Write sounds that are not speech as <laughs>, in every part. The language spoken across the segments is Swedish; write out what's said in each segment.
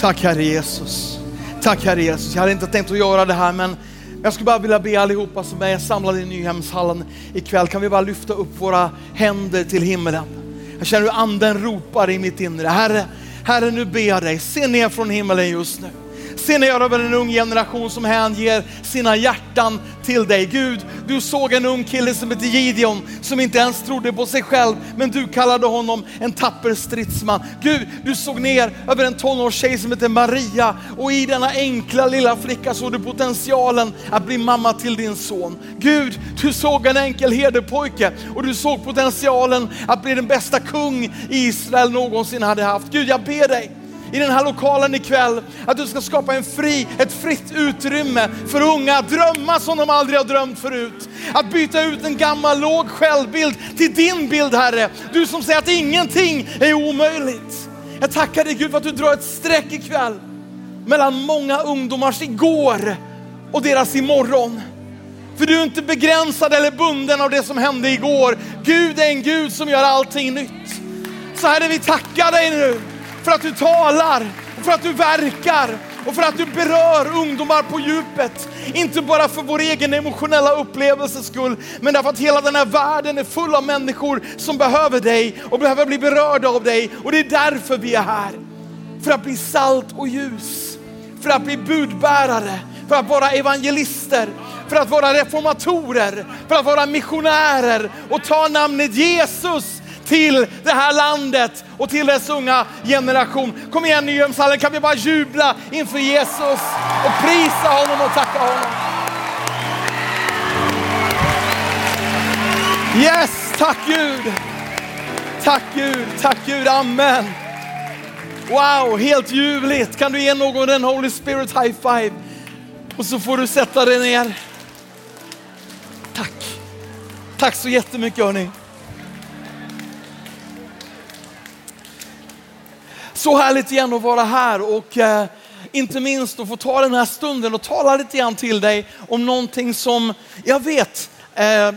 Tack Herre Jesus. Tack Herre Jesus. Jag hade inte tänkt att göra det här men jag skulle bara vilja be allihopa som är samlade i Nyhemshallen ikväll, kan vi bara lyfta upp våra händer till himlen? Jag känner hur anden ropar i mitt inre. Herre, Herre nu ber jag dig, se ner från himlen just nu. Se ner över en ung generation som hänger sina hjärtan till dig. Gud, du såg en ung kille som hette Gideon som inte ens trodde på sig själv, men du kallade honom en tapper stridsman. Gud, du såg ner över en tonårstjej som hette Maria och i denna enkla lilla flicka såg du potentialen att bli mamma till din son. Gud, du såg en enkel herdepojke och du såg potentialen att bli den bästa kung Israel någonsin hade haft. Gud, jag ber dig i den här lokalen ikväll, att du ska skapa en fri, ett fritt utrymme för unga att drömma som de aldrig har drömt förut. Att byta ut en gammal låg självbild till din bild Herre. Du som säger att ingenting är omöjligt. Jag tackar dig Gud för att du drar ett streck ikväll mellan många ungdomars igår och deras imorgon. För du är inte begränsad eller bunden av det som hände igår. Gud är en Gud som gör allting nytt. Så Herre, vi tackar dig nu för att du talar, och för att du verkar och för att du berör ungdomar på djupet. Inte bara för vår egen emotionella upplevelses skull, men därför att hela den här världen är full av människor som behöver dig och behöver bli berörda av dig. Och det är därför vi är här. För att bli salt och ljus, för att bli budbärare, för att vara evangelister, för att vara reformatorer, för att vara missionärer och ta namnet Jesus till det här landet och till dess unga generation. Kom igen Nyhemshallen, kan vi bara jubla inför Jesus och prisa honom och tacka honom. Yes, tack Gud. Tack Gud, tack Gud, amen. Wow, helt ljuvligt. Kan du ge någon en Holy Spirit high five? Och så får du sätta dig ner. Tack. Tack så jättemycket hörni. Så härligt igen att vara här och eh, inte minst att få ta den här stunden och tala lite grann till dig om någonting som jag vet eh,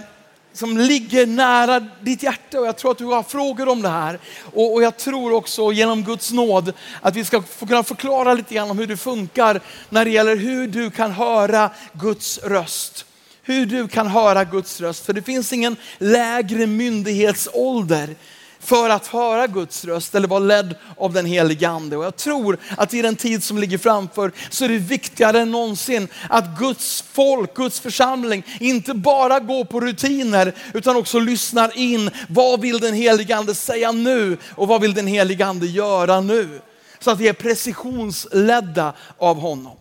som ligger nära ditt hjärta och jag tror att du har frågor om det här. Och, och jag tror också genom Guds nåd att vi ska få kunna förklara lite grann om hur det funkar när det gäller hur du kan höra Guds röst hur du kan höra Guds röst. För det finns ingen lägre myndighetsålder för att höra Guds röst eller vara ledd av den helige ande. Och jag tror att i den tid som ligger framför så är det viktigare än någonsin att Guds folk, Guds församling inte bara går på rutiner utan också lyssnar in. Vad vill den helige ande säga nu och vad vill den helige ande göra nu? Så att vi är precisionsledda av honom.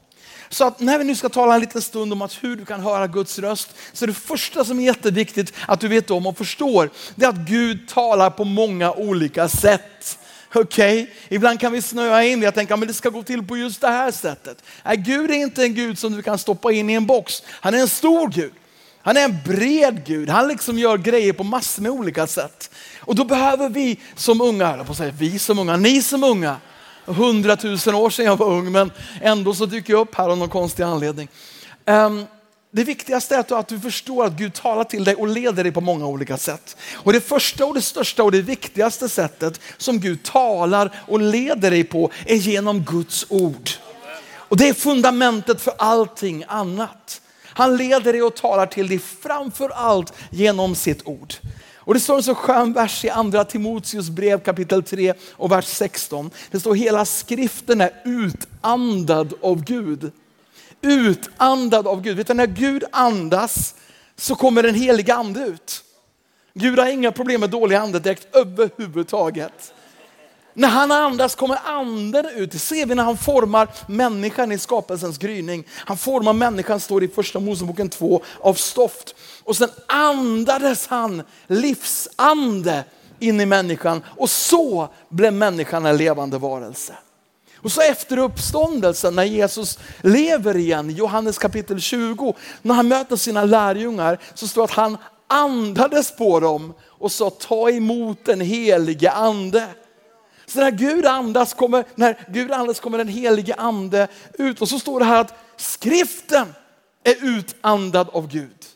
Så att när vi nu ska tala en liten stund om att hur du kan höra Guds röst, så är det första som är jätteviktigt att du vet om och förstår, det är att Gud talar på många olika sätt. Okej, okay? ibland kan vi snöa in i att tänka att det ska gå till på just det här sättet. Nej, Gud är inte en Gud som du kan stoppa in i en box. Han är en stor Gud. Han är en bred Gud. Han liksom gör grejer på massor med olika sätt. Och då behöver vi som unga, på att säga vi som unga, ni som unga, hundratusen år sedan jag var ung, men ändå så dyker jag upp här av någon konstig anledning. Ehm, det viktigaste är att du förstår att Gud talar till dig och leder dig på många olika sätt. Och det första och det största och det viktigaste sättet som Gud talar och leder dig på är genom Guds ord. Och det är fundamentet för allting annat. Han leder dig och talar till dig framför allt genom sitt ord. Och det står en så skön vers i andra Timoteus brev kapitel 3 och vers 16. Det står hela skriften är utandad av Gud. Utandad av Gud. Vet du, när Gud andas så kommer den heliga ande ut. Gud har inga problem med dålig andedräkt överhuvudtaget. När han andas kommer anden ut. Det ser vi när han formar människan i skapelsens gryning. Han formar människan, står det i första Moseboken 2, av stoft. Och sen andades han livsande in i människan och så blev människan en levande varelse. Och så efter uppståndelsen när Jesus lever igen, Johannes kapitel 20, när han möter sina lärjungar så står det att han andades på dem och sa ta emot den helige ande. Så när Gud andas kommer, när Gud andas kommer den helige ande ut och så står det här att skriften är utandad av Gud.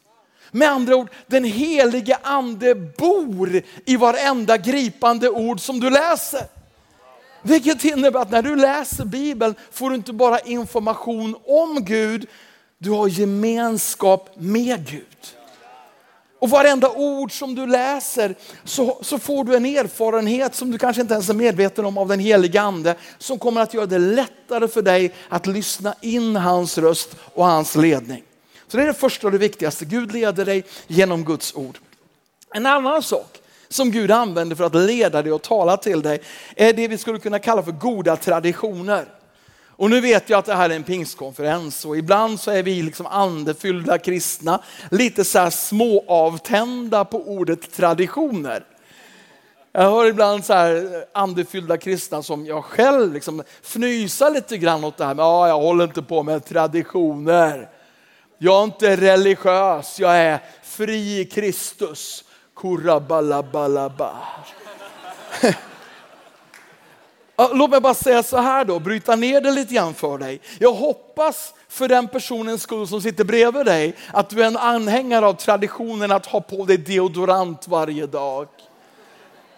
Med andra ord, den helige ande bor i varenda gripande ord som du läser. Vilket innebär att när du läser Bibeln får du inte bara information om Gud, du har gemenskap med Gud. Och varenda ord som du läser så, så får du en erfarenhet som du kanske inte ens är medveten om av den heliga ande. Som kommer att göra det lättare för dig att lyssna in hans röst och hans ledning. Så det är det första och det viktigaste. Gud leder dig genom Guds ord. En annan sak som Gud använder för att leda dig och tala till dig är det vi skulle kunna kalla för goda traditioner. Och nu vet jag att det här är en pingstkonferens och ibland så är vi liksom andefyllda kristna lite så här småavtända på ordet traditioner. Jag hör ibland så här andefyllda kristna som jag själv liksom fnysar lite grann åt det här med, ja, jag håller inte på med traditioner. Jag är inte religiös, jag är fri i Kristus. Kurabalabalaba. <laughs> Låt mig bara säga så här då, bryta ner det lite grann för dig. Jag hoppas för den personens skull som sitter bredvid dig att du är en anhängare av traditionen att ha på dig deodorant varje dag.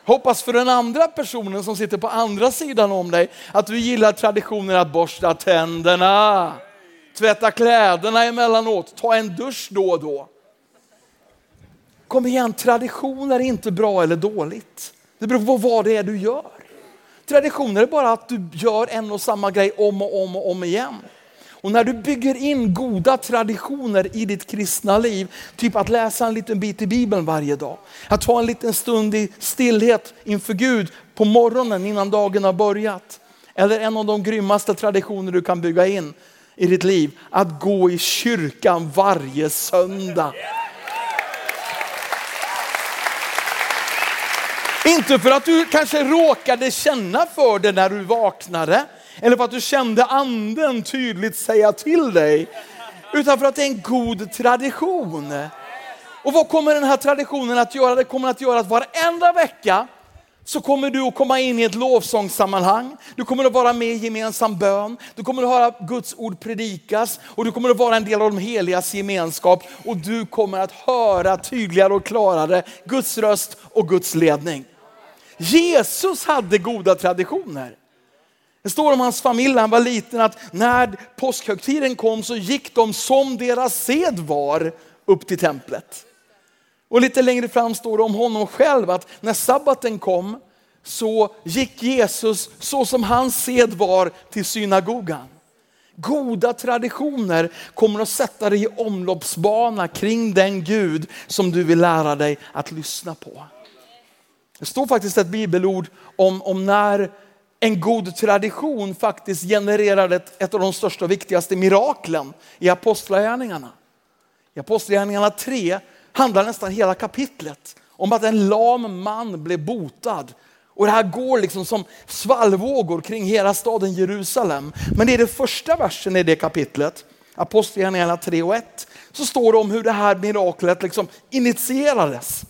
Hoppas för den andra personen som sitter på andra sidan om dig att du gillar traditionen att borsta tänderna, tvätta kläderna emellanåt, ta en dusch då och då. Kom igen, traditioner är inte bra eller dåligt. Det beror på vad det är du gör. Traditioner är bara att du gör en och samma grej om och om och om igen. Och när du bygger in goda traditioner i ditt kristna liv, typ att läsa en liten bit i Bibeln varje dag, att ta en liten stund i stillhet inför Gud på morgonen innan dagen har börjat. Eller en av de grymmaste traditioner du kan bygga in i ditt liv, att gå i kyrkan varje söndag. Inte för att du kanske råkade känna för det när du vaknade, eller för att du kände anden tydligt säga till dig, utan för att det är en god tradition. Och vad kommer den här traditionen att göra? Det kommer att göra att varenda vecka så kommer du att komma in i ett lovsångssammanhang. Du kommer att vara med i gemensam bön. Du kommer att höra Guds ord predikas och du kommer att vara en del av de heligas gemenskap och du kommer att höra tydligare och klarare Guds röst och Guds ledning. Jesus hade goda traditioner. Det står om hans familj när han var liten att när påskhögtiden kom så gick de som deras sed var upp till templet. Och lite längre fram står det om honom själv att när sabbaten kom så gick Jesus så som hans sed var till synagogan. Goda traditioner kommer att sätta dig i omloppsbana kring den Gud som du vill lära dig att lyssna på. Det står faktiskt ett bibelord om, om när en god tradition faktiskt genererade ett, ett av de största och viktigaste miraklen i apostlagärningarna. I apostlagärningarna 3 handlar nästan hela kapitlet om att en lam man blev botad. Och det här går liksom som svallvågor kring hela staden Jerusalem. Men det är den första versen i det kapitlet, Apostlagärningarna 3 och 1, så står det om hur det här miraklet liksom initierades.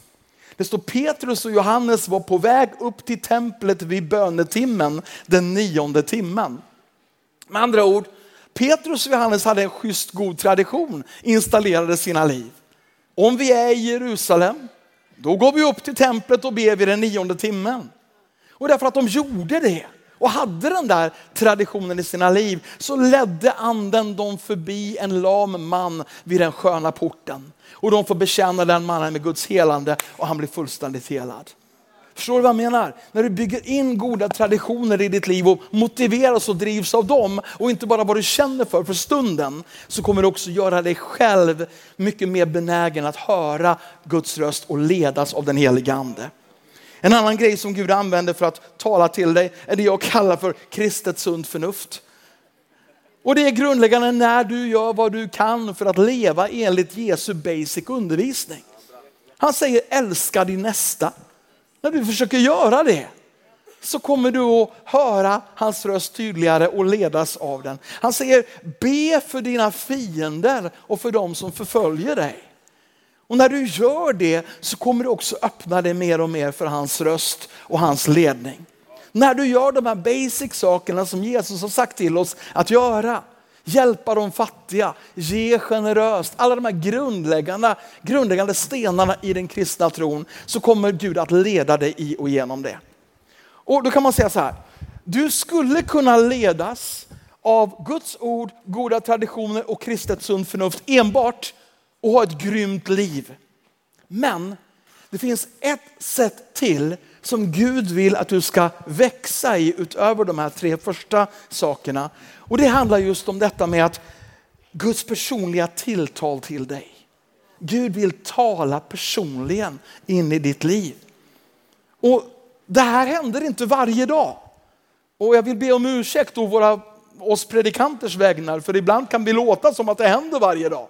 Det står Petrus och Johannes var på väg upp till templet vid bönetimmen den nionde timmen. Med andra ord, Petrus och Johannes hade en schysst god tradition installerade sina liv. Om vi är i Jerusalem, då går vi upp till templet och ber vid den nionde timmen. Och därför att de gjorde det och hade den där traditionen i sina liv så ledde anden dem förbi en lam man vid den sköna porten. Och de får betjäna den mannen med Guds helande och han blir fullständigt helad. Förstår du vad jag menar? När du bygger in goda traditioner i ditt liv och motiveras och drivs av dem och inte bara vad du känner för för stunden så kommer du också göra dig själv mycket mer benägen att höra Guds röst och ledas av den heliga ande. En annan grej som Gud använder för att tala till dig är det jag kallar för kristet sunt förnuft. Och det är grundläggande när du gör vad du kan för att leva enligt Jesu basic undervisning. Han säger älska din nästa. När du försöker göra det så kommer du att höra hans röst tydligare och ledas av den. Han säger be för dina fiender och för dem som förföljer dig. Och när du gör det så kommer du också öppna dig mer och mer för hans röst och hans ledning. När du gör de här basic sakerna som Jesus har sagt till oss att göra, hjälpa de fattiga, ge generöst, alla de här grundläggande, grundläggande stenarna i den kristna tron, så kommer Gud att leda dig i och genom det. Och då kan man säga så här, du skulle kunna ledas av Guds ord, goda traditioner och kristet sunt förnuft enbart och ha ett grymt liv. Men det finns ett sätt till som Gud vill att du ska växa i utöver de här tre första sakerna. Och det handlar just om detta med att Guds personliga tilltal till dig. Gud vill tala personligen in i ditt liv. Och det här händer inte varje dag. Och jag vill be om ursäkt å våra, oss predikanters vägnar, för ibland kan vi låta som att det händer varje dag.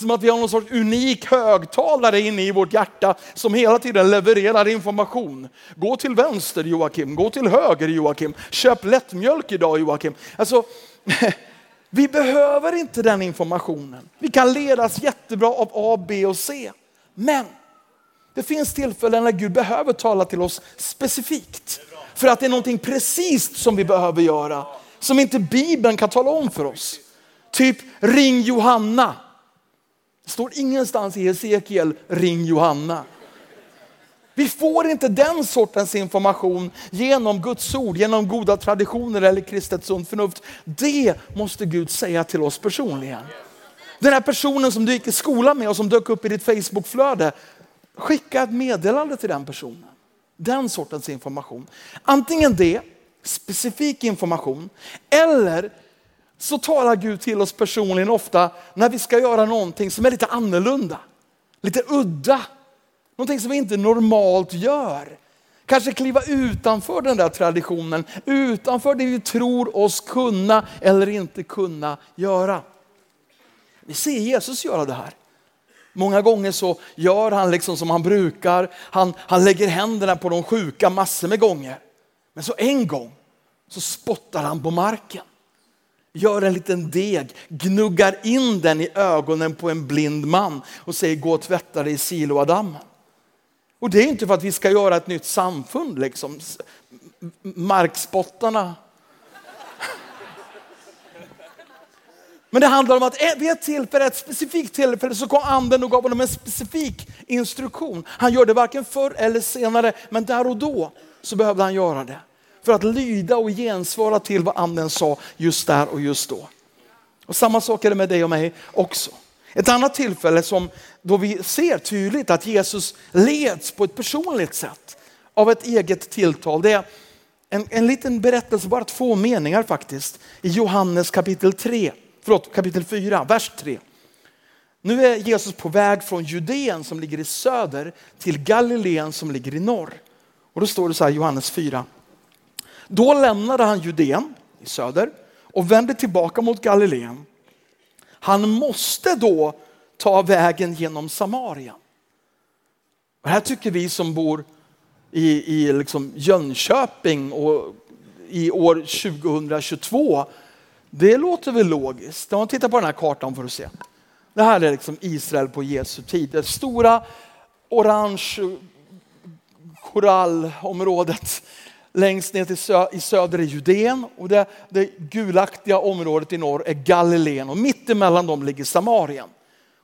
Som att vi har någon sorts unik högtalare inne i vårt hjärta som hela tiden levererar information. Gå till vänster Joakim, gå till höger Joakim, köp lättmjölk idag Joakim. Alltså, <laughs> vi behöver inte den informationen. Vi kan ledas jättebra av A, B och C. Men det finns tillfällen när Gud behöver tala till oss specifikt. För att det är någonting precis som vi behöver göra. Som inte Bibeln kan tala om för oss. Typ ring Johanna. Det står ingenstans i Hesekiel ring Johanna. Vi får inte den sortens information genom Guds ord, genom goda traditioner eller kristet sunt förnuft. Det måste Gud säga till oss personligen. Den här personen som du gick i skolan med och som dök upp i ditt Facebookflöde, skicka ett meddelande till den personen. Den sortens information. Antingen det, specifik information, eller så talar Gud till oss personligen ofta när vi ska göra någonting som är lite annorlunda, lite udda. Någonting som vi inte normalt gör. Kanske kliva utanför den där traditionen, utanför det vi tror oss kunna eller inte kunna göra. Vi ser Jesus göra det här. Många gånger så gör han liksom som han brukar. Han, han lägger händerna på de sjuka massor med gånger. Men så en gång så spottar han på marken. Gör en liten deg, gnuggar in den i ögonen på en blind man och säger gå och tvätta dig i Siloadammen. Och det är inte för att vi ska göra ett nytt samfund, liksom. markspottarna. <laughs> Men det handlar om att vid ett tillfälle, ett specifikt tillfälle så kom anden och gav honom en specifik instruktion. Han gör det varken förr eller senare, men där och då så behövde han göra det. För att lyda och gensvara till vad anden sa just där och just då. Och samma sak är det med dig och mig också. Ett annat tillfälle som då vi ser tydligt att Jesus leds på ett personligt sätt av ett eget tilltal. Det är en, en liten berättelse, bara två meningar faktiskt, i Johannes kapitel 3, förlåt kapitel 4, vers 3. Nu är Jesus på väg från Judeen som ligger i söder till Galileen som ligger i norr. Och då står det så här Johannes 4. Då lämnade han Judeen i söder och vände tillbaka mot Galileen. Han måste då ta vägen genom Samarien. Och här tycker vi som bor i, i liksom Jönköping och i år 2022, det låter väl logiskt. Om man tittar på den här kartan får du se. Det här är liksom Israel på Jesu tid. Det stora orange korallområdet längst ner till sö i söder är Judeen och det, det gulaktiga området i norr är Galileen och mittemellan dem ligger Samarien.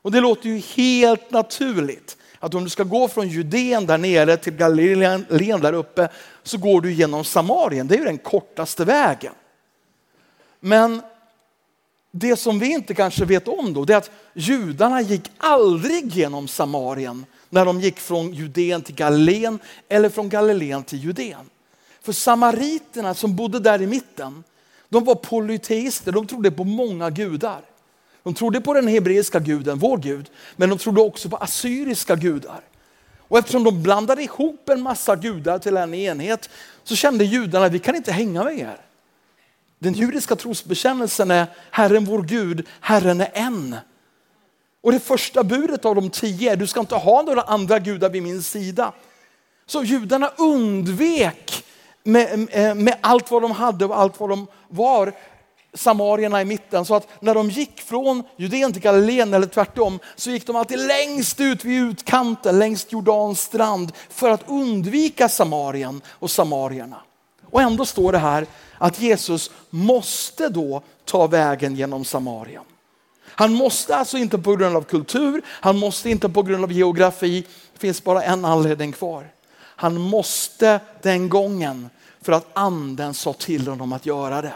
Och det låter ju helt naturligt att om du ska gå från Judeen där nere till Galileen där uppe så går du genom Samarien. Det är ju den kortaste vägen. Men det som vi inte kanske vet om då, det är att judarna gick aldrig genom Samarien när de gick från Judeen till Galileen eller från Galileen till Judeen. För samariterna som bodde där i mitten, de var polyteister, de trodde på många gudar. De trodde på den hebreiska guden, vår Gud, men de trodde också på assyriska gudar. Och eftersom de blandade ihop en massa gudar till en enhet så kände judarna att vi kan inte hänga med er. Den judiska trosbekännelsen är Herren vår Gud, Herren är en. Och det första budet av de tio är du ska inte ha några andra gudar vid min sida. Så judarna undvek med, eh, med allt vad de hade och allt vad de var samarierna i mitten. Så att när de gick från Judeen till Galileen eller tvärtom så gick de alltid längst ut vid utkanten, längs Jordans strand för att undvika Samarien och samarierna. Och ändå står det här att Jesus måste då ta vägen genom Samarien. Han måste alltså inte på grund av kultur, han måste inte på grund av geografi. Det finns bara en anledning kvar. Han måste den gången För att anden sa till honom att göra det.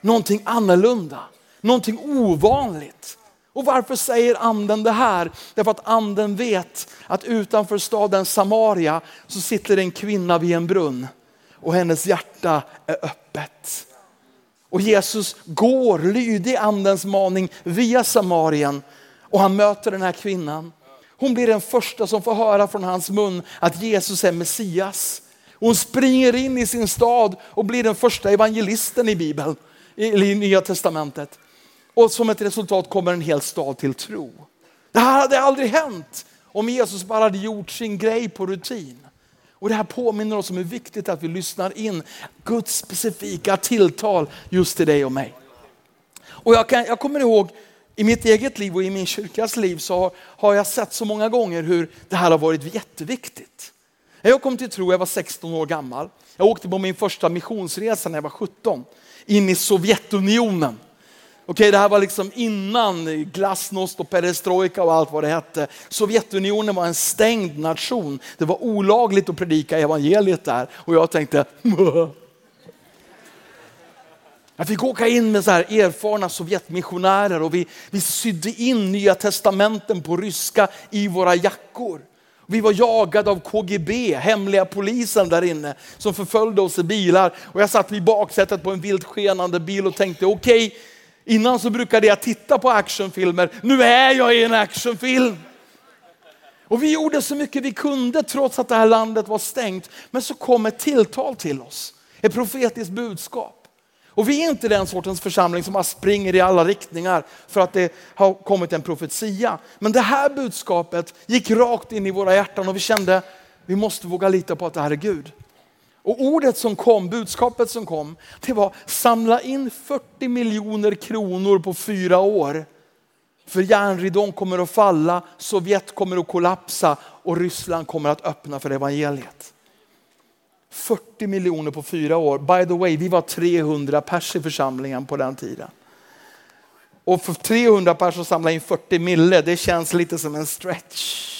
Någonting annorlunda, någonting ovanligt. Och varför säger anden det här? Därför att anden vet att utanför staden Samaria så sitter en kvinna vid en brunn och hennes hjärta är öppet. Och Jesus går lydig andens maning via Samarien och han möter den här kvinnan. Hon blir den första som får höra från hans mun att Jesus är Messias. Hon springer in i sin stad och blir den första evangelisten i Bibeln, i Nya Testamentet. Och som ett resultat kommer en hel stad till tro. Det här hade aldrig hänt om Jesus bara hade gjort sin grej på rutin. Och det här påminner oss om hur viktigt det är att vi lyssnar in Guds specifika tilltal just till dig och mig. Och jag, kan, jag kommer ihåg i mitt eget liv och i min kyrkas liv så har, jag sett så många gånger hur det här har varit jätteviktigt. När Jag kom till tro, jag var 16 år gammal. Jag åkte på min första missionsresa när jag var 17 in i Sovjetunionen. Okej, det här var liksom innan glasnost och perestrojka och allt vad det hette. Sovjetunionen var en stängd nation. Det var olagligt att predika evangeliet där och jag tänkte jag fick åka in med så här erfarna Sovjetmissionärer och vi, vi sydde in nya testamenten på ryska i våra jackor. Vi var jagade av KGB, hemliga polisen där inne, som förföljde oss i bilar. Och jag satt vid baksätet på en vilt skenande bil och tänkte, okej, okay, innan så brukade jag titta på actionfilmer, nu är jag i en actionfilm. Och vi gjorde så mycket vi kunde trots att det här landet var stängt. Men så kom ett tilltal till oss, ett profetiskt budskap. Och vi är inte den sortens församling som bara springer i alla riktningar för att det har kommit en profetia. Men det här budskapet gick rakt in i våra hjärtan och vi kände vi måste våga lita på att det här är Gud. Och ordet som kom, budskapet som kom, det var samla in 40 miljoner kronor på fyra år. För järnridån kommer att falla, Sovjet kommer att kollapsa och Ryssland kommer att öppna för evangeliet. 40 miljoner på fyra år. By the way, vi var 300 pers i församlingen på den tiden. Och för 300 pers att samla in 40 mille, det känns lite som en stretch.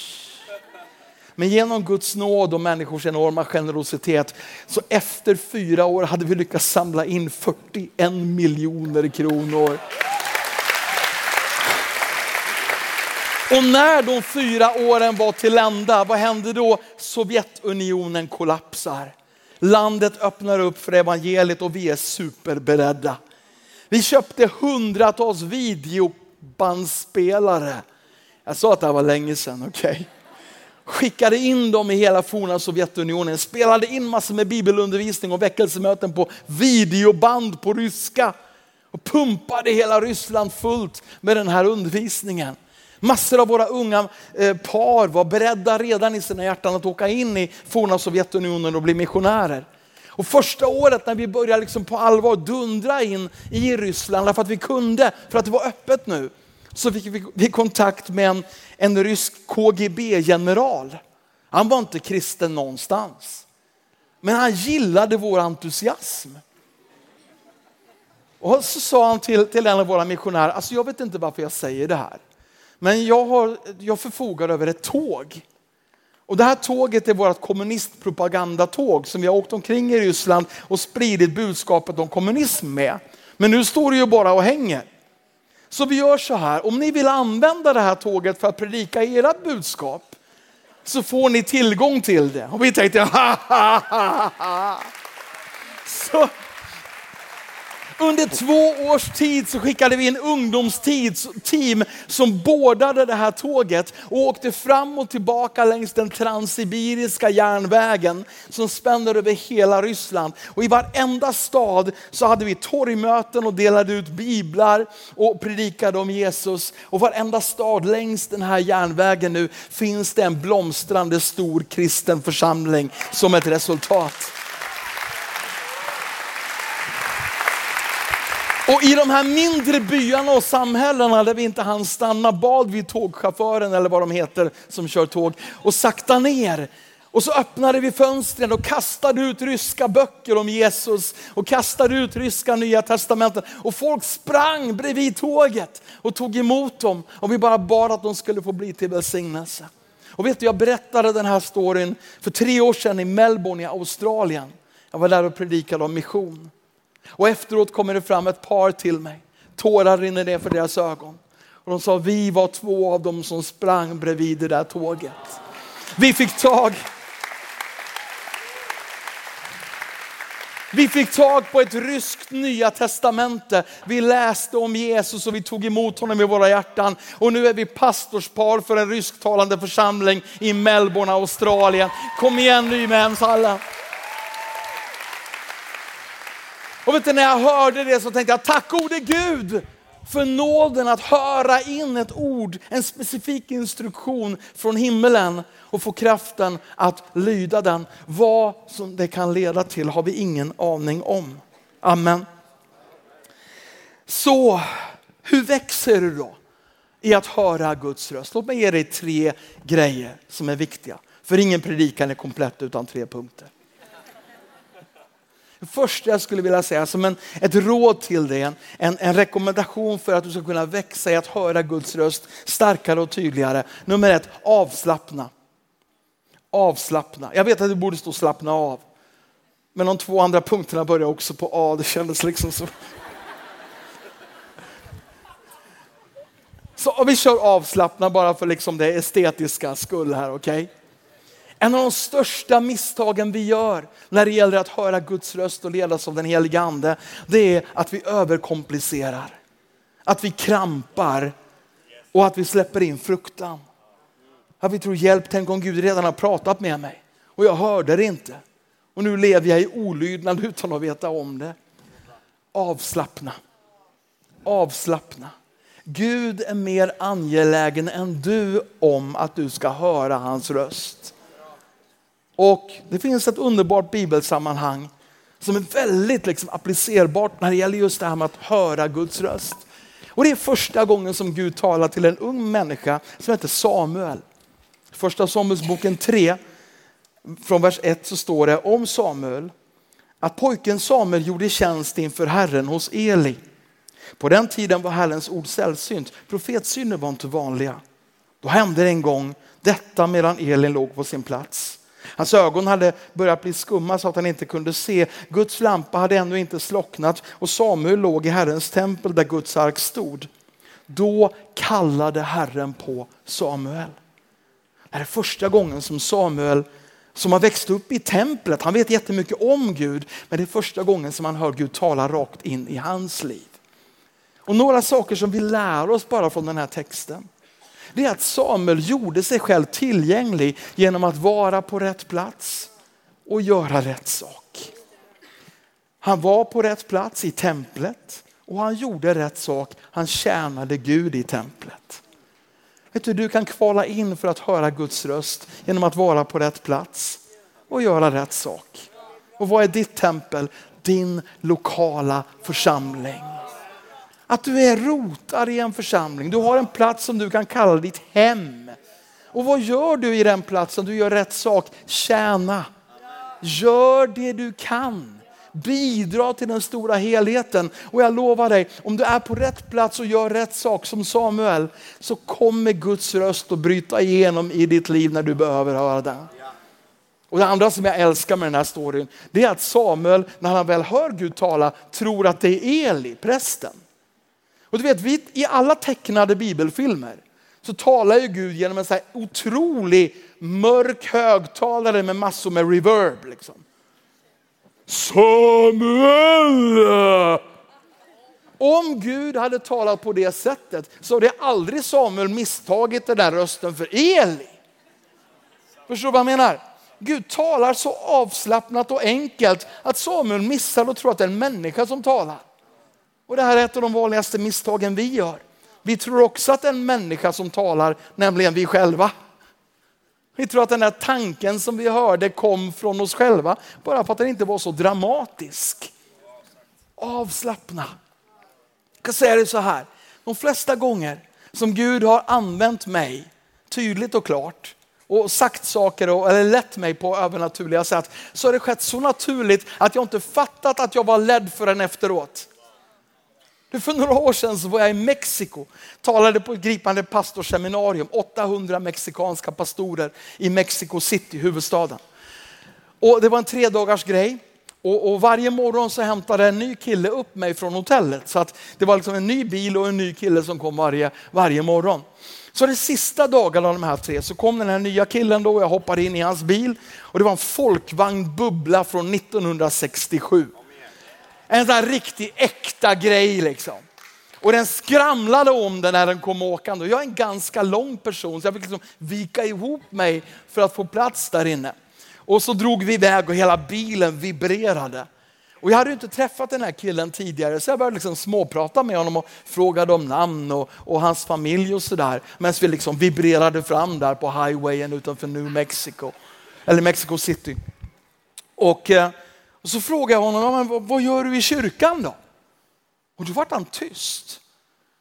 Men genom Guds nåd och människors enorma generositet så efter fyra år hade vi lyckats samla in 41 miljoner kronor. Och när de fyra åren var till ända, vad hände då? Sovjetunionen kollapsar. Landet öppnar upp för evangeliet och vi är superberedda. Vi köpte hundratals videobandspelare. Jag sa att det här var länge sedan, okej? Okay? Skickade in dem i hela forna Sovjetunionen, spelade in massor med bibelundervisning och väckelsemöten på videoband på ryska. Och pumpade hela Ryssland fullt med den här undervisningen. Massor av våra unga eh, par var beredda redan i sina hjärtan att åka in i forna Sovjetunionen och bli missionärer. Och första året när vi började liksom på allvar dundra in i Ryssland, därför att vi kunde, för att det var öppet nu, så fick vi kontakt med en, en rysk KGB-general. Han var inte kristen någonstans. Men han gillade vår entusiasm. Och så sa han till, till en av våra missionärer, alltså jag vet inte varför jag säger det här. Men jag, har, jag förfogar över ett tåg. Och det här tåget är vårt kommunistpropagandatåg som vi har åkt omkring i Ryssland och spridit budskapet om kommunism med. Men nu står det ju bara och hänger. Så vi gör så här, om ni vill använda det här tåget för att predika ert budskap så får ni tillgång till det. Och vi tänkte, <laughs> ha ha ha ha. Så, under två års tid så skickade vi en ungdomsteam som bådade det här tåget och åkte fram och tillbaka längs den transsibiriska järnvägen som spänner över hela Ryssland. Och i varenda stad så hade vi torgmöten och delade ut biblar och predikade om Jesus. Och varenda stad längs den här järnvägen nu finns det en blomstrande stor kristen församling som ett resultat. Och i de här mindre byarna och samhällena där vi inte hann stanna bad vi tågchauffören eller vad de heter som kör tåg och sakta ner. Och så öppnade vi fönstren och kastade ut ryska böcker om Jesus och kastade ut ryska nya testamenten. Och folk sprang bredvid tåget och tog emot dem och vi bara bad att de skulle få bli till välsignelse. Och vet du, jag berättade den här storyn för tre år sedan i Melbourne i Australien. Jag var där och predikade om mission. Och efteråt kommer det fram ett par till mig. Tårar rinner ner för deras ögon. Och de sa, vi var två av dem som sprang bredvid det där tåget. Vi fick tag Vi fick tag på ett ryskt nya testamente. Vi läste om Jesus och vi tog emot honom i våra hjärtan. Och nu är vi pastorspar för en rysktalande församling i Melbourne, Australien. Kom igen Nymens alla. Och vet du, när jag hörde det så tänkte jag, tack gode Gud för nåden att höra in ett ord, en specifik instruktion från himmelen och få kraften att lyda den. Vad som det kan leda till har vi ingen aning om. Amen. Så hur växer du då i att höra Guds röst? Låt mig ge dig tre grejer som är viktiga. För ingen predikan är komplett utan tre punkter. Det första jag skulle vilja säga som en, ett råd till dig, en, en rekommendation för att du ska kunna växa i att höra Guds röst starkare och tydligare. Nummer ett, avslappna. Avslappna. Jag vet att det borde stå slappna av. Men de två andra punkterna börjar också på A. Det kändes liksom så. Så vi kör avslappna bara för liksom det estetiska skull här, okej? Okay? En av de största misstagen vi gör när det gäller att höra Guds röst och ledas av den helige ande, det är att vi överkomplicerar. Att vi krampar och att vi släpper in fruktan. Att vi tror hjälp, tänk om Gud redan har pratat med mig och jag hörde det inte. Och nu lever jag i olydnad utan att veta om det. Avslappna. Avslappna. Gud är mer angelägen än du om att du ska höra hans röst. Och det finns ett underbart bibelsammanhang som är väldigt liksom applicerbart när det gäller just det här med att höra Guds röst. Och det är första gången som Gud talar till en ung människa som heter Samuel. Första Samuelsboken 3, från vers 1 så står det om Samuel att pojken Samuel gjorde tjänst inför Herren hos Eli. På den tiden var Herrens ord sällsynt. Profetsyner var inte vanliga. Då hände det en gång detta medan Elin låg på sin plats. Hans ögon hade börjat bli skumma så att han inte kunde se. Guds lampa hade ännu inte slocknat och Samuel låg i Herrens tempel där Guds ark stod. Då kallade Herren på Samuel. Det är första gången som Samuel som har växt upp i templet, han vet jättemycket om Gud, men det är första gången som han hör Gud tala rakt in i hans liv. Och några saker som vi lär oss bara från den här texten det är att Samuel gjorde sig själv tillgänglig genom att vara på rätt plats och göra rätt sak. Han var på rätt plats i templet och han gjorde rätt sak. Han tjänade Gud i templet. Vet du, du kan kvala in för att höra Guds röst genom att vara på rätt plats och göra rätt sak. Och vad är ditt tempel? Din lokala församling. Att du är rotad i en församling. Du har en plats som du kan kalla ditt hem. Och vad gör du i den platsen? Du gör rätt sak. Tjäna. Gör det du kan. Bidra till den stora helheten. Och jag lovar dig, om du är på rätt plats och gör rätt sak som Samuel, så kommer Guds röst att bryta igenom i ditt liv när du behöver höra den. Och det andra som jag älskar med den här storyn, det är att Samuel, när han väl hör Gud tala, tror att det är Eli, prästen. Och du vet, vi, i alla tecknade bibelfilmer så talar ju Gud genom en så här otrolig mörk högtalare med massor med reverb. Liksom. Samuel! Om Gud hade talat på det sättet så hade aldrig Samuel misstagit den där rösten för Eli. Förstår du vad jag menar? Gud talar så avslappnat och enkelt att Samuel missar och tror att det är en människa som talar. Och det här är ett av de vanligaste misstagen vi gör. Vi tror också att det är en människa som talar, nämligen vi själva. Vi tror att den här tanken som vi hörde kom från oss själva, bara för att den inte var så dramatisk. Avslappna. Jag kan säga det så här, de flesta gånger som Gud har använt mig tydligt och klart och sagt saker och, eller lett mig på övernaturliga sätt så har det skett så naturligt att jag inte fattat att jag var ledd förrän efteråt. För några år sedan så var jag i Mexiko, talade på ett gripande pastorsseminarium, 800 mexikanska pastorer i Mexico City, huvudstaden. Och det var en tre dagars grej. Och, och, varje morgon så hämtade en ny kille upp mig från hotellet. Så att det var liksom en ny bil och en ny kille som kom varje, varje morgon. Så de sista dagarna av de här tre så kom den här nya killen då och jag hoppade in i hans bil. Och det var en folkvagn bubbla från 1967. En sån här riktig äkta grej liksom. Och den skramlade om den när den kom åkande. Jag är en ganska lång person så jag fick liksom vika ihop mig för att få plats där inne. Och så drog vi iväg och hela bilen vibrerade. Och jag hade inte träffat den här killen tidigare så jag började liksom småprata med honom och frågade om namn och, och hans familj och sådär. Medan vi liksom vibrerade fram där på highwayen utanför New Mexico, eller Mexico City. Och, eh, och så frågade jag honom, vad, vad gör du i kyrkan då? Och då var han tyst.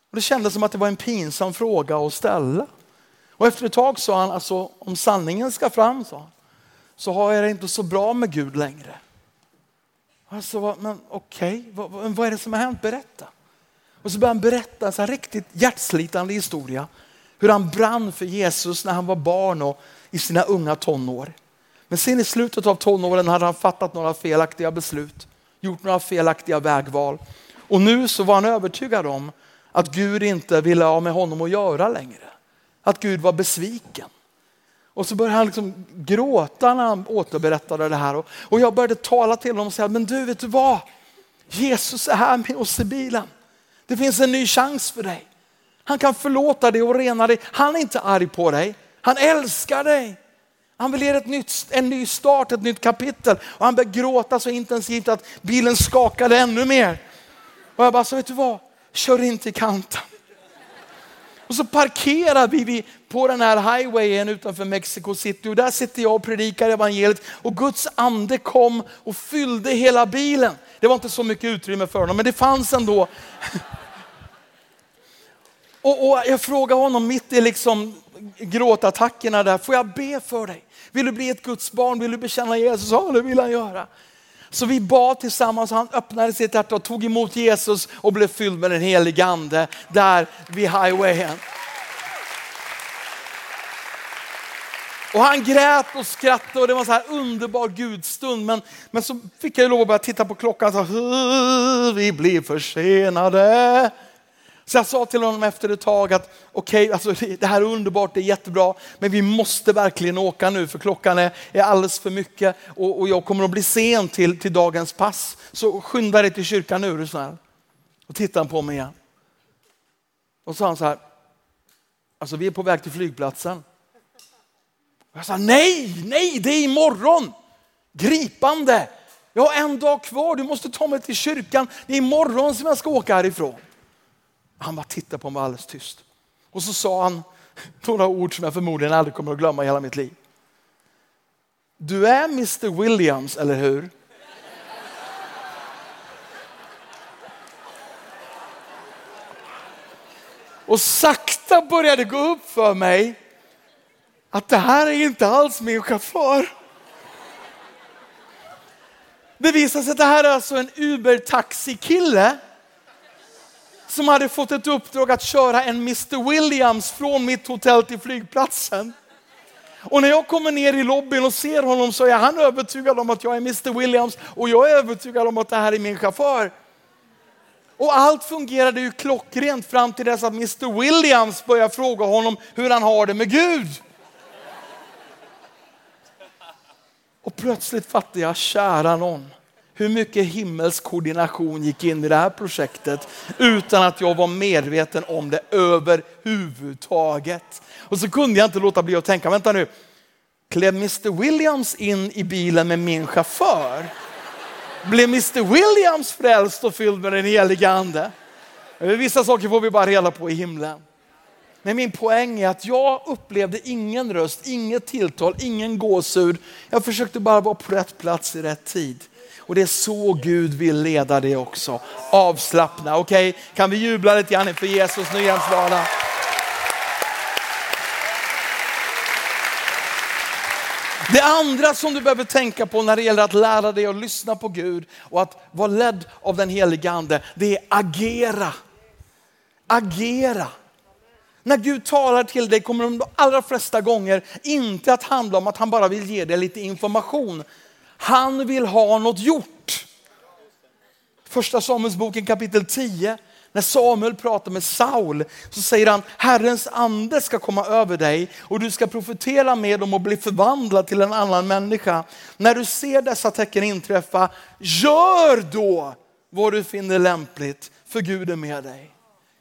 Och det kändes som att det var en pinsam fråga att ställa. Och efter ett tag sa han, alltså, om sanningen ska fram, sa han, så har jag det inte så bra med Gud längre. Alltså, men okej, okay, vad, vad, är det som har hänt? Berätta. Och så började han berätta en riktigt hjärtslitande historia. Hur han brann för Jesus när han var barn och i sina unga tonår. Men sen i slutet av tonåren hade han fattat några felaktiga beslut, gjort några felaktiga vägval. Och nu så var han övertygad om att Gud inte ville ha med honom att göra längre. Att Gud var besviken. Och så började han liksom gråta när han återberättade det här. Och jag började tala till honom och säga, men du vet du vad? Jesus är här med oss i bilen. Det finns en ny chans för dig. Han kan förlåta dig och rena dig. Han är inte arg på dig. Han älskar dig. Han vill ge ett nytt, en ny start, ett nytt kapitel. Och han började gråta så intensivt att bilen skakade ännu mer. Och jag bara, så vet du vad? Kör in till kanten. Och så parkerar vi på den här highwayen utanför Mexico City och där sitter jag och predikar evangeliet och Guds ande kom och fyllde hela bilen. Det var inte så mycket utrymme för honom men det fanns ändå. <laughs> Och, och jag frågar honom mitt i liksom gråtattackerna där, får jag be för dig? Vill du bli ett Guds barn? Vill du bekänna Jesus? Ja, det vill han göra. Så vi bad tillsammans och han öppnade sitt hjärta och tog emot Jesus och blev fylld med den helige ande där vid highwayen. Och han grät och skrattade och det var en så här underbar gudstund. Men, men så fick jag lov att börja titta på klockan och så vi blir försenade. Så jag sa till honom efter ett tag att okej, okay, alltså det här är underbart, det är jättebra, men vi måste verkligen åka nu för klockan är, är alldeles för mycket och, och jag kommer att bli sen till, till dagens pass. Så skynda dig till kyrkan nu är du snäll. Och tittade han på mig igen. Och sa han så här, alltså vi är på väg till flygplatsen. Och jag sa nej, nej, det är imorgon. Gripande. Jag har en dag kvar, du måste ta mig till kyrkan. Det är imorgon som jag ska åka härifrån. Han bara tittade på mig alldeles tyst. Och så sa han några ord som jag förmodligen aldrig kommer att glömma i hela mitt liv. Du är Mr Williams, eller hur? Och sakta började gå upp för mig att det här är inte alls min chaufför. Det visade sig att det här är alltså en Uber-taxikille. kille som hade fått ett uppdrag att köra en Mr Williams från mitt hotell till flygplatsen. Och när jag kommer ner i lobbyn och ser honom så är han övertygad om att jag är Mr Williams och jag är övertygad om att det här är min chaufför. Och allt fungerade ju klockrent fram till dess att Mr Williams börjar fråga honom hur han har det med Gud. Och plötsligt fattar jag, kära någon, hur mycket himmelsk koordination gick in i det här projektet utan att jag var medveten om det överhuvudtaget. Och så kunde jag inte låta bli att tänka, vänta nu, klev Mr Williams in i bilen med min chaufför? Blev Mr Williams frälst och fylld med den helige ande? Vissa saker får vi bara reda på i himlen. Men min poäng är att jag upplevde ingen röst, inget tilltal, ingen gåshud. Jag försökte bara vara på rätt plats i rätt tid. Och det är så Gud vill leda dig också. Avslappna, okej? Okay? Kan vi jubla lite grann för Jesus Nyhemsvardag? Det andra som du behöver tänka på när det gäller att lära dig att lyssna på Gud och att vara ledd av den helige ande, det är agera. Agera. När Gud talar till dig kommer de allra flesta gånger inte att handla om att han bara vill ge dig lite information. Han vill ha något gjort. Första Samuelsboken kapitel 10, när Samuel pratar med Saul så säger han, Herrens ande ska komma över dig och du ska profetera med dem och bli förvandlad till en annan människa. När du ser dessa tecken inträffa, gör då vad du finner lämpligt, för Gud är med dig.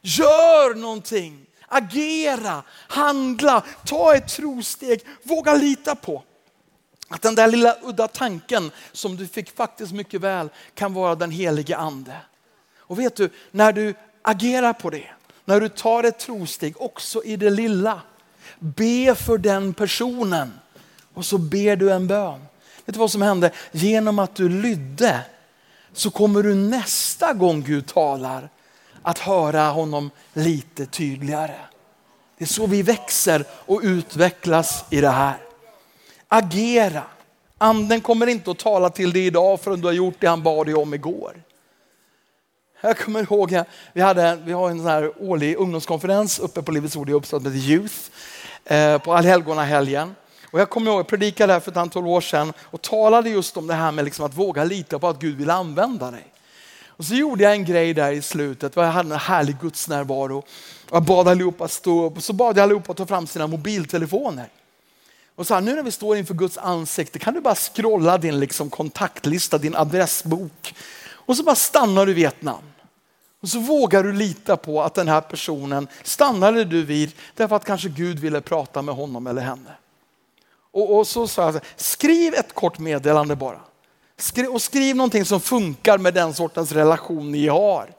Gör någonting, agera, handla, ta ett trosteg, våga lita på att den där lilla udda tanken som du fick faktiskt mycket väl kan vara den helige ande. Och vet du, när du agerar på det, när du tar ett trosteg också i det lilla, be för den personen och så ber du en bön. Vet du vad som hände? Genom att du lydde så kommer du nästa gång Gud talar att höra honom lite tydligare. Det är så vi växer och utvecklas i det här. Agera. Anden kommer inte att tala till dig idag förrän du har gjort det han bad dig om igår. Jag kommer ihåg, vi, hade, vi har en sån här årlig ungdomskonferens uppe på Livets Ord i Uppsala med Youth eh, på allhelgonahelgen. Och jag kommer ihåg, jag predikade där för ett antal år sedan och talade just om det här med liksom att våga lita på att Gud vill använda dig. Och så gjorde jag en grej där i slutet, jag hade en härlig gudsnärvaro. Jag bad allihopa stå upp och så bad jag allihopa ta fram sina mobiltelefoner. Och så här, nu när vi står inför Guds ansikte kan du bara scrolla din liksom kontaktlista, din adressbok. Och så bara stannar du vid ett namn. Och så vågar du lita på att den här personen stannade du vid därför att kanske Gud ville prata med honom eller henne. Och, och så sa jag, skriv ett kort meddelande bara. Skriv, och skriv någonting som funkar med den sortens relation ni har.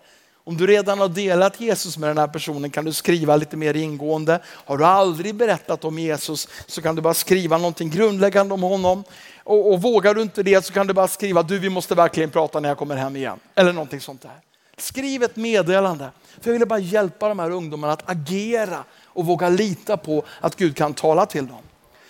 Om du redan har delat Jesus med den här personen kan du skriva lite mer ingående. Har du aldrig berättat om Jesus så kan du bara skriva någonting grundläggande om honom. Och, och vågar du inte det så kan du bara skriva du vi måste verkligen prata när jag kommer hem igen. Eller någonting sånt där. Skriv ett meddelande. För jag ville bara hjälpa de här ungdomarna att agera och våga lita på att Gud kan tala till dem.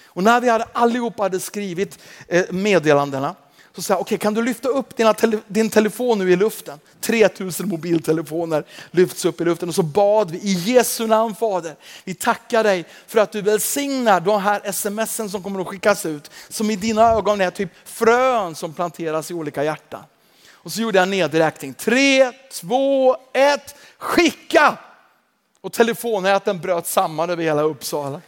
Och när vi hade allihopa hade skrivit eh, meddelandena så sa jag, okej okay, kan du lyfta upp dina tele, din telefon nu i luften? 3000 mobiltelefoner lyfts upp i luften och så bad vi i Jesu namn Fader. Vi tackar dig för att du välsignar de här smsen som kommer att skickas ut. Som i dina ögon är typ frön som planteras i olika hjärtan. Och så gjorde jag en nedräkning. Tre, två, ett, skicka! Och telefonnäten bröt samman över hela Uppsala.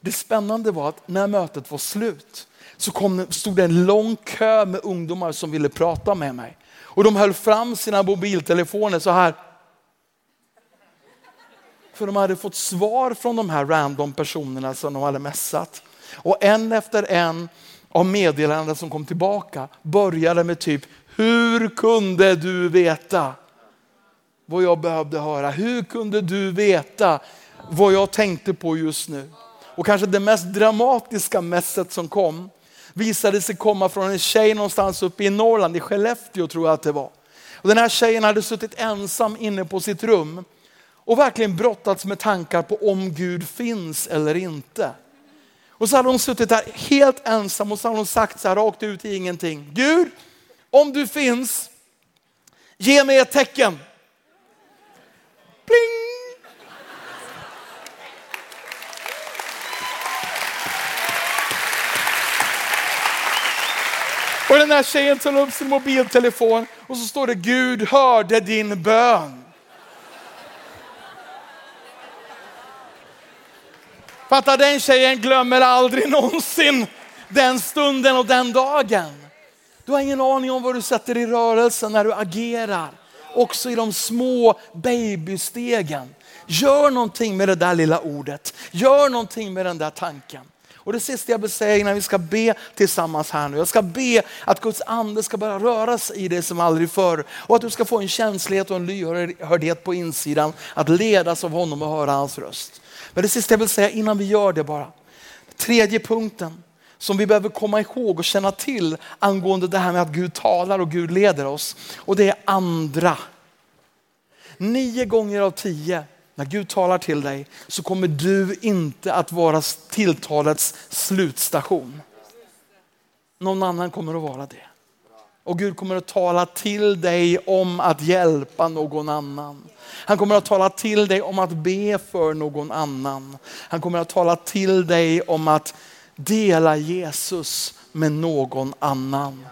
Det spännande var att när mötet var slut så kom, stod det en lång kö med ungdomar som ville prata med mig. Och de höll fram sina mobiltelefoner så här. För de hade fått svar från de här random personerna som de hade mässat. Och en efter en av meddelandena som kom tillbaka började med typ, hur kunde du veta vad jag behövde höra? Hur kunde du veta vad jag tänkte på just nu? Och kanske det mest dramatiska mässet som kom visade sig komma från en tjej någonstans uppe i Norrland, i Skellefteå tror jag att det var. Och den här tjejen hade suttit ensam inne på sitt rum och verkligen brottats med tankar på om Gud finns eller inte. Och så hade hon suttit där helt ensam och så hade hon sagt så här rakt ut i ingenting. Gud, om du finns, ge mig ett tecken. Pling! Och den här tjejen tar upp sin mobiltelefon och så står det Gud hörde din bön. Fatta den tjejen glömmer aldrig någonsin den stunden och den dagen. Du har ingen aning om vad du sätter i rörelse när du agerar. Också i de små babystegen. Gör någonting med det där lilla ordet. Gör någonting med den där tanken. Och det sista jag vill säga innan vi ska be tillsammans här nu. Jag ska be att Guds ande ska börja röra sig i dig som aldrig förr. Och att du ska få en känslighet och en lyhördhet på insidan. Att ledas av honom och höra hans röst. Men det sista jag vill säga innan vi gör det bara. Tredje punkten som vi behöver komma ihåg och känna till angående det här med att Gud talar och Gud leder oss. Och det är andra. Nio gånger av tio när Gud talar till dig så kommer du inte att vara tilltalets slutstation. Någon annan kommer att vara det. Och Gud kommer att tala till dig om att hjälpa någon annan. Han kommer att tala till dig om att be för någon annan. Han kommer att tala till dig om att dela Jesus med någon annan.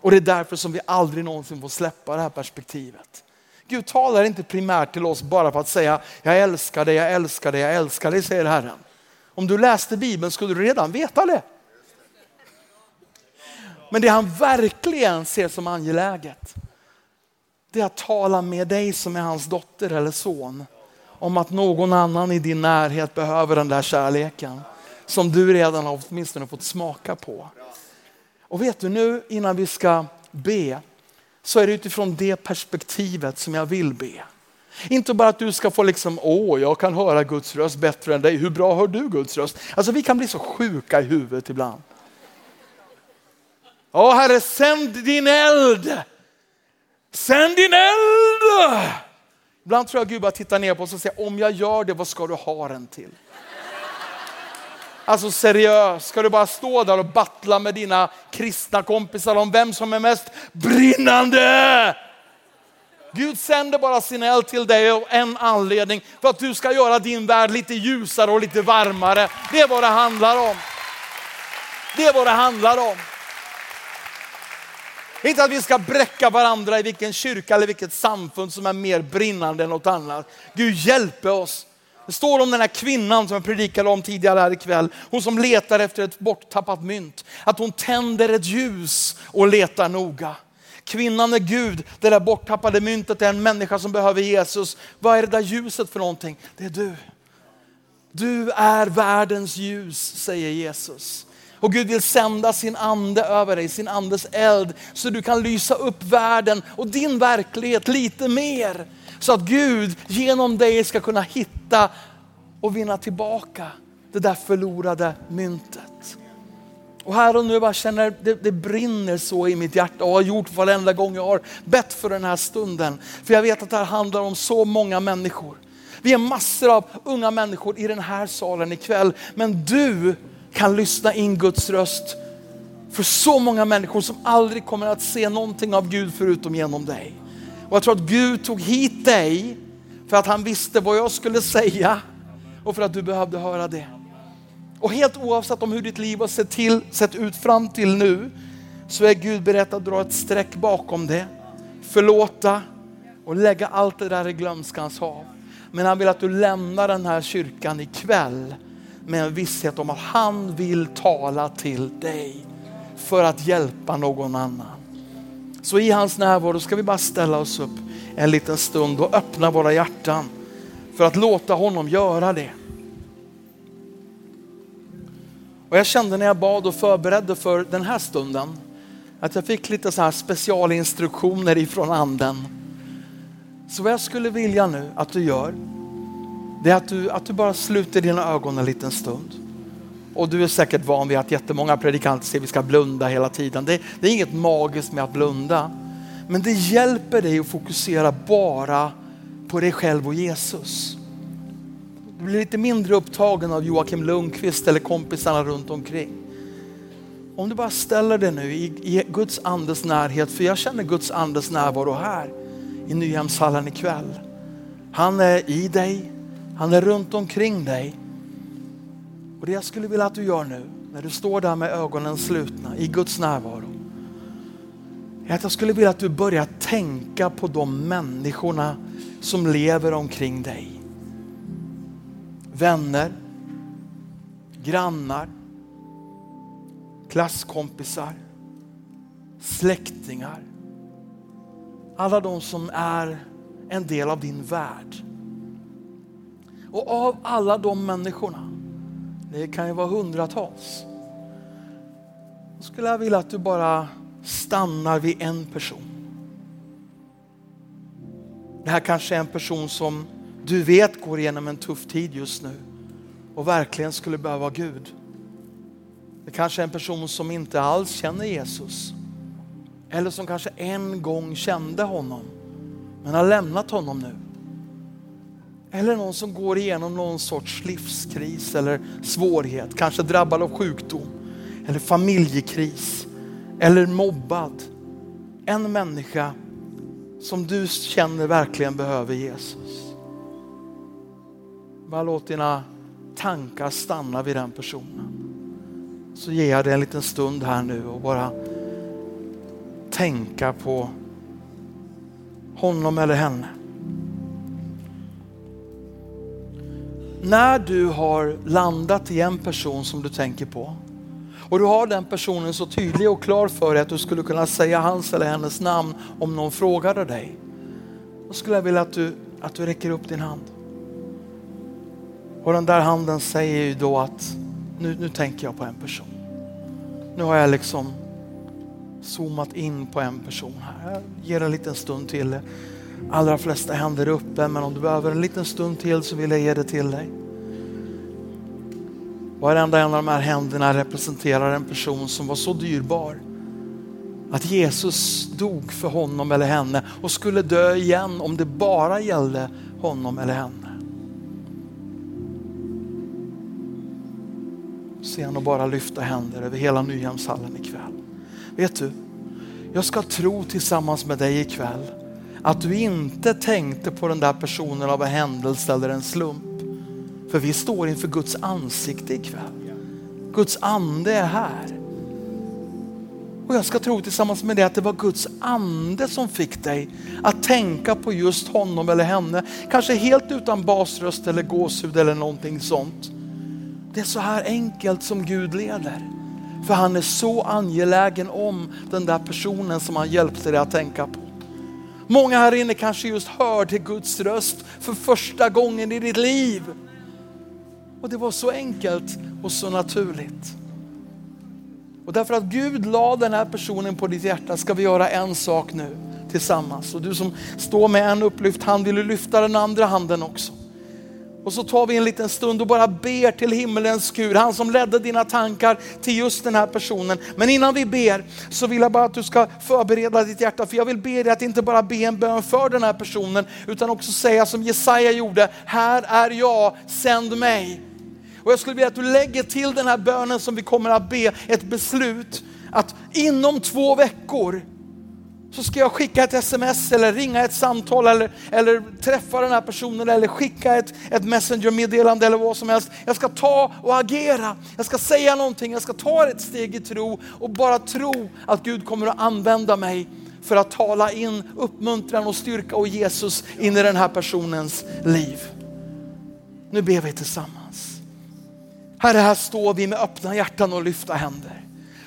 Och det är därför som vi aldrig någonsin får släppa det här perspektivet. Gud talar inte primärt till oss bara för att säga, jag älskar dig, jag älskar dig, jag älskar dig, säger Herren. Om du läste Bibeln skulle du redan veta det. Men det han verkligen ser som angeläget, det är att tala med dig som är hans dotter eller son om att någon annan i din närhet behöver den där kärleken som du redan har åtminstone fått smaka på. Och vet du nu innan vi ska be så är det utifrån det perspektivet som jag vill be. Inte bara att du ska få liksom, åh jag kan höra Guds röst bättre än dig, hur bra hör du Guds röst? Alltså vi kan bli så sjuka i huvudet ibland. Ja Herre, sänd din eld. Sänd din eld! Ibland tror jag Gud bara tittar ner på oss och säger, om jag gör det, vad ska du ha den till? Alltså seriöst, ska du bara stå där och battla med dina kristna kompisar om vem som är mest brinnande? Gud sänder bara sin eld till dig av en anledning, för att du ska göra din värld lite ljusare och lite varmare. Det är vad det handlar om. Det är vad det handlar om. Inte att vi ska bräcka varandra i vilken kyrka eller vilket samfund som är mer brinnande än något annat. Gud hjälpe oss. Det står om den här kvinnan som jag predikade om tidigare här ikväll. Hon som letar efter ett borttappat mynt. Att hon tänder ett ljus och letar noga. Kvinnan är Gud, det där borttappade myntet är en människa som behöver Jesus. Vad är det där ljuset för någonting? Det är du. Du är världens ljus, säger Jesus. Och Gud vill sända sin ande över dig, sin andes eld, så du kan lysa upp världen och din verklighet lite mer. Så att Gud genom dig ska kunna hitta och vinna tillbaka det där förlorade myntet. Och här och nu bara känner det, det brinner så i mitt hjärta och har gjort varenda gång jag har bett för den här stunden. För jag vet att det här handlar om så många människor. Vi är massor av unga människor i den här salen ikväll. Men du kan lyssna in Guds röst för så många människor som aldrig kommer att se någonting av Gud förutom genom dig. Och jag tror att Gud tog hit dig för att han visste vad jag skulle säga och för att du behövde höra det. Och helt oavsett om hur ditt liv har sett, till, sett ut fram till nu så är Gud beredd att dra ett streck bakom det, förlåta och lägga allt det där i glömskans hav. Men han vill att du lämnar den här kyrkan ikväll med en visshet om att han vill tala till dig för att hjälpa någon annan. Så i hans närvaro ska vi bara ställa oss upp en liten stund och öppna våra hjärtan för att låta honom göra det. Och jag kände när jag bad och förberedde för den här stunden att jag fick lite så här specialinstruktioner ifrån anden. Så vad jag skulle vilja nu att du gör, det är att du, att du bara sluter dina ögon en liten stund. Och du är säkert van vid att jättemånga predikanter säger att vi ska blunda hela tiden. Det, det är inget magiskt med att blunda. Men det hjälper dig att fokusera bara på dig själv och Jesus. Du blir lite mindre upptagen av Joakim Lundqvist eller kompisarna runt omkring. Om du bara ställer dig nu i, i Guds andes närhet, för jag känner Guds andes närvaro här i Nyhemshallen ikväll. Han är i dig, han är runt omkring dig. Och det jag skulle vilja att du gör nu, när du står där med ögonen slutna i Guds närvaro, är att jag skulle vilja att du börjar tänka på de människorna som lever omkring dig. Vänner, grannar, klasskompisar, släktingar. Alla de som är en del av din värld. Och av alla de människorna, det kan ju vara hundratals, då skulle jag vilja att du bara stannar vid en person. Det här kanske är en person som du vet går igenom en tuff tid just nu och verkligen skulle behöva Gud. Det kanske är en person som inte alls känner Jesus. Eller som kanske en gång kände honom men har lämnat honom nu. Eller någon som går igenom någon sorts livskris eller svårighet, kanske drabbad av sjukdom eller familjekris eller mobbad. En människa som du känner verkligen behöver Jesus. Bara låt dina tankar stanna vid den personen. Så ger jag dig en liten stund här nu och bara tänka på honom eller henne. När du har landat i en person som du tänker på och du har den personen så tydlig och klar för dig att du skulle kunna säga hans eller hennes namn om någon frågade dig. Då skulle jag vilja att du, att du räcker upp din hand. Och den där handen säger ju då att nu, nu tänker jag på en person. Nu har jag liksom zoomat in på en person här. Jag ger en liten stund till. Allra flesta händer är uppe men om du behöver en liten stund till så vill jag ge det till dig. Varenda en av de här händerna representerar en person som var så dyrbar att Jesus dog för honom eller henne och skulle dö igen om det bara gällde honom eller henne. Se honom och bara lyfta händer över hela Nyhemshallen ikväll. Vet du, jag ska tro tillsammans med dig ikväll att du inte tänkte på den där personen av en händelse eller en slump. För vi står inför Guds ansikte ikväll. Guds ande är här. Och jag ska tro tillsammans med dig att det var Guds ande som fick dig att tänka på just honom eller henne. Kanske helt utan basröst eller gåshud eller någonting sånt. Det är så här enkelt som Gud leder. För han är så angelägen om den där personen som han hjälpte dig att tänka på. Många här inne kanske just hörde Guds röst för första gången i ditt liv. Och det var så enkelt och så naturligt. Och därför att Gud la den här personen på ditt hjärta ska vi göra en sak nu tillsammans. Och du som står med en upplyft hand, vill du lyfta den andra handen också? Och så tar vi en liten stund och bara ber till himmelens Gud, han som ledde dina tankar till just den här personen. Men innan vi ber så vill jag bara att du ska förbereda ditt hjärta, för jag vill be dig att inte bara be en bön för den här personen, utan också säga som Jesaja gjorde, här är jag, sänd mig. Och jag skulle vilja att du lägger till den här bönen som vi kommer att be, ett beslut att inom två veckor så ska jag skicka ett sms eller ringa ett samtal eller, eller träffa den här personen eller skicka ett, ett messengermeddelande eller vad som helst. Jag ska ta och agera. Jag ska säga någonting, jag ska ta ett steg i tro och bara tro att Gud kommer att använda mig för att tala in uppmuntran och styrka och Jesus in i den här personens liv. Nu ber vi tillsammans. Herre, här står vi med öppna hjärtan och lyfta händer.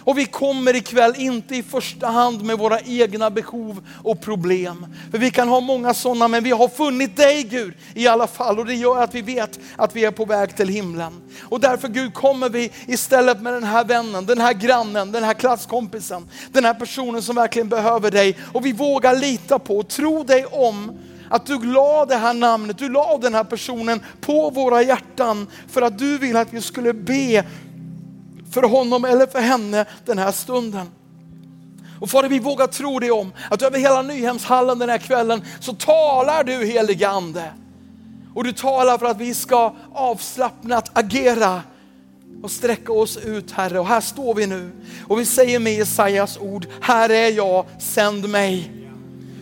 Och vi kommer ikväll inte i första hand med våra egna behov och problem. För vi kan ha många sådana, men vi har funnit dig Gud i alla fall. Och det gör att vi vet att vi är på väg till himlen. Och därför Gud kommer vi istället med den här vännen, den här grannen, den här klasskompisen, den här personen som verkligen behöver dig. Och vi vågar lita på och tro dig om att du la det här namnet, du la den här personen på våra hjärtan för att du vill att vi skulle be för honom eller för henne den här stunden. Och Fader, vi vågar tro dig om att över hela Nyhemshallen den här kvällen så talar du helige Ande. Och du talar för att vi ska avslappnat agera och sträcka oss ut Herre. Och här står vi nu och vi säger med Jesajas ord, här är jag, sänd mig.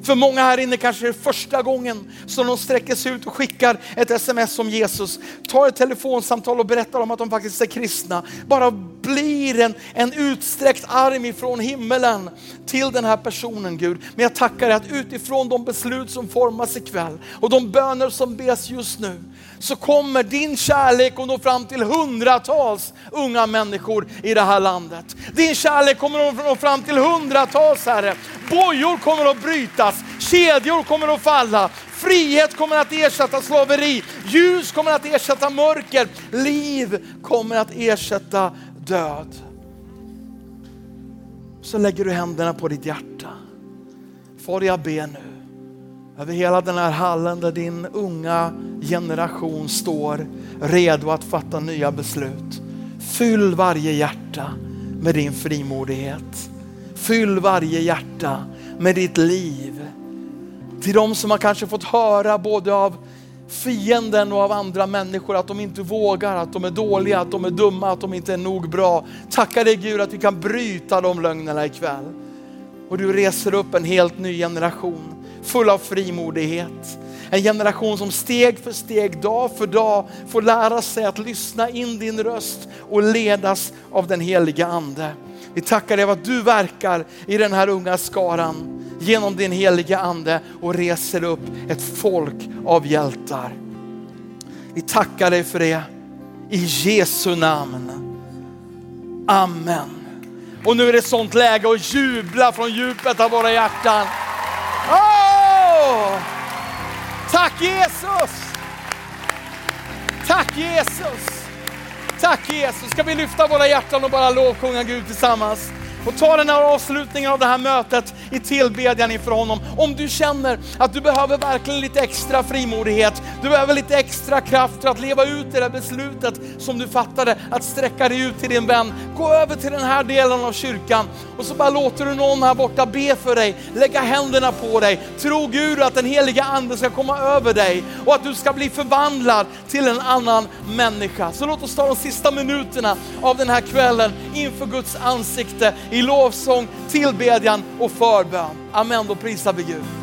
För många här inne kanske det är första gången som de sträcker sig ut och skickar ett sms om Jesus. Tar ett telefonsamtal och berättar om att de faktiskt är kristna. Bara blir en, en utsträckt arm ifrån himmelen till den här personen Gud. Men jag tackar dig att utifrån de beslut som formas ikväll och de böner som bes just nu så kommer din kärlek att nå fram till hundratals unga människor i det här landet. Din kärlek kommer att nå fram till hundratals Herre. Bojor kommer att brytas, kedjor kommer att falla, frihet kommer att ersätta slaveri, ljus kommer att ersätta mörker, liv kommer att ersätta död. Så lägger du händerna på ditt hjärta. Far jag ber nu över hela den här hallen där din unga generation står redo att fatta nya beslut. Fyll varje hjärta med din frimodighet. Fyll varje hjärta med ditt liv. Till de som har kanske fått höra både av fienden och av andra människor att de inte vågar, att de är dåliga, att de är dumma, att de inte är nog bra. Tacka dig Gud att vi kan bryta de lögnerna ikväll. Och du reser upp en helt ny generation full av frimodighet. En generation som steg för steg, dag för dag får lära sig att lyssna in din röst och ledas av den heliga ande. Vi tackar dig för att du verkar i den här unga skaran genom din heliga ande och reser upp ett folk av hjältar. Vi tackar dig för det i Jesu namn. Amen. Och nu är det sånt läge att jubla från djupet av våra hjärtan. Oh! Tack Jesus! Tack Jesus! Tack Jesus! Ska vi lyfta våra hjärtan och bara lovsjunga Gud tillsammans? Och ta den här avslutningen av det här mötet i tillbedjan inför honom. Om du känner att du behöver verkligen lite extra frimodighet, du behöver lite extra kraft för att leva ut det där beslutet som du fattade, att sträcka dig ut till din vän. Gå över till den här delen av kyrkan och så bara låter du någon här borta be för dig, lägga händerna på dig. Tro Gud att den heliga ande ska komma över dig och att du ska bli förvandlad till en annan människa. Så låt oss ta de sista minuterna av den här kvällen inför Guds ansikte i lovsång, tillbedjan och förbön. Amen, då prisar vi Gud.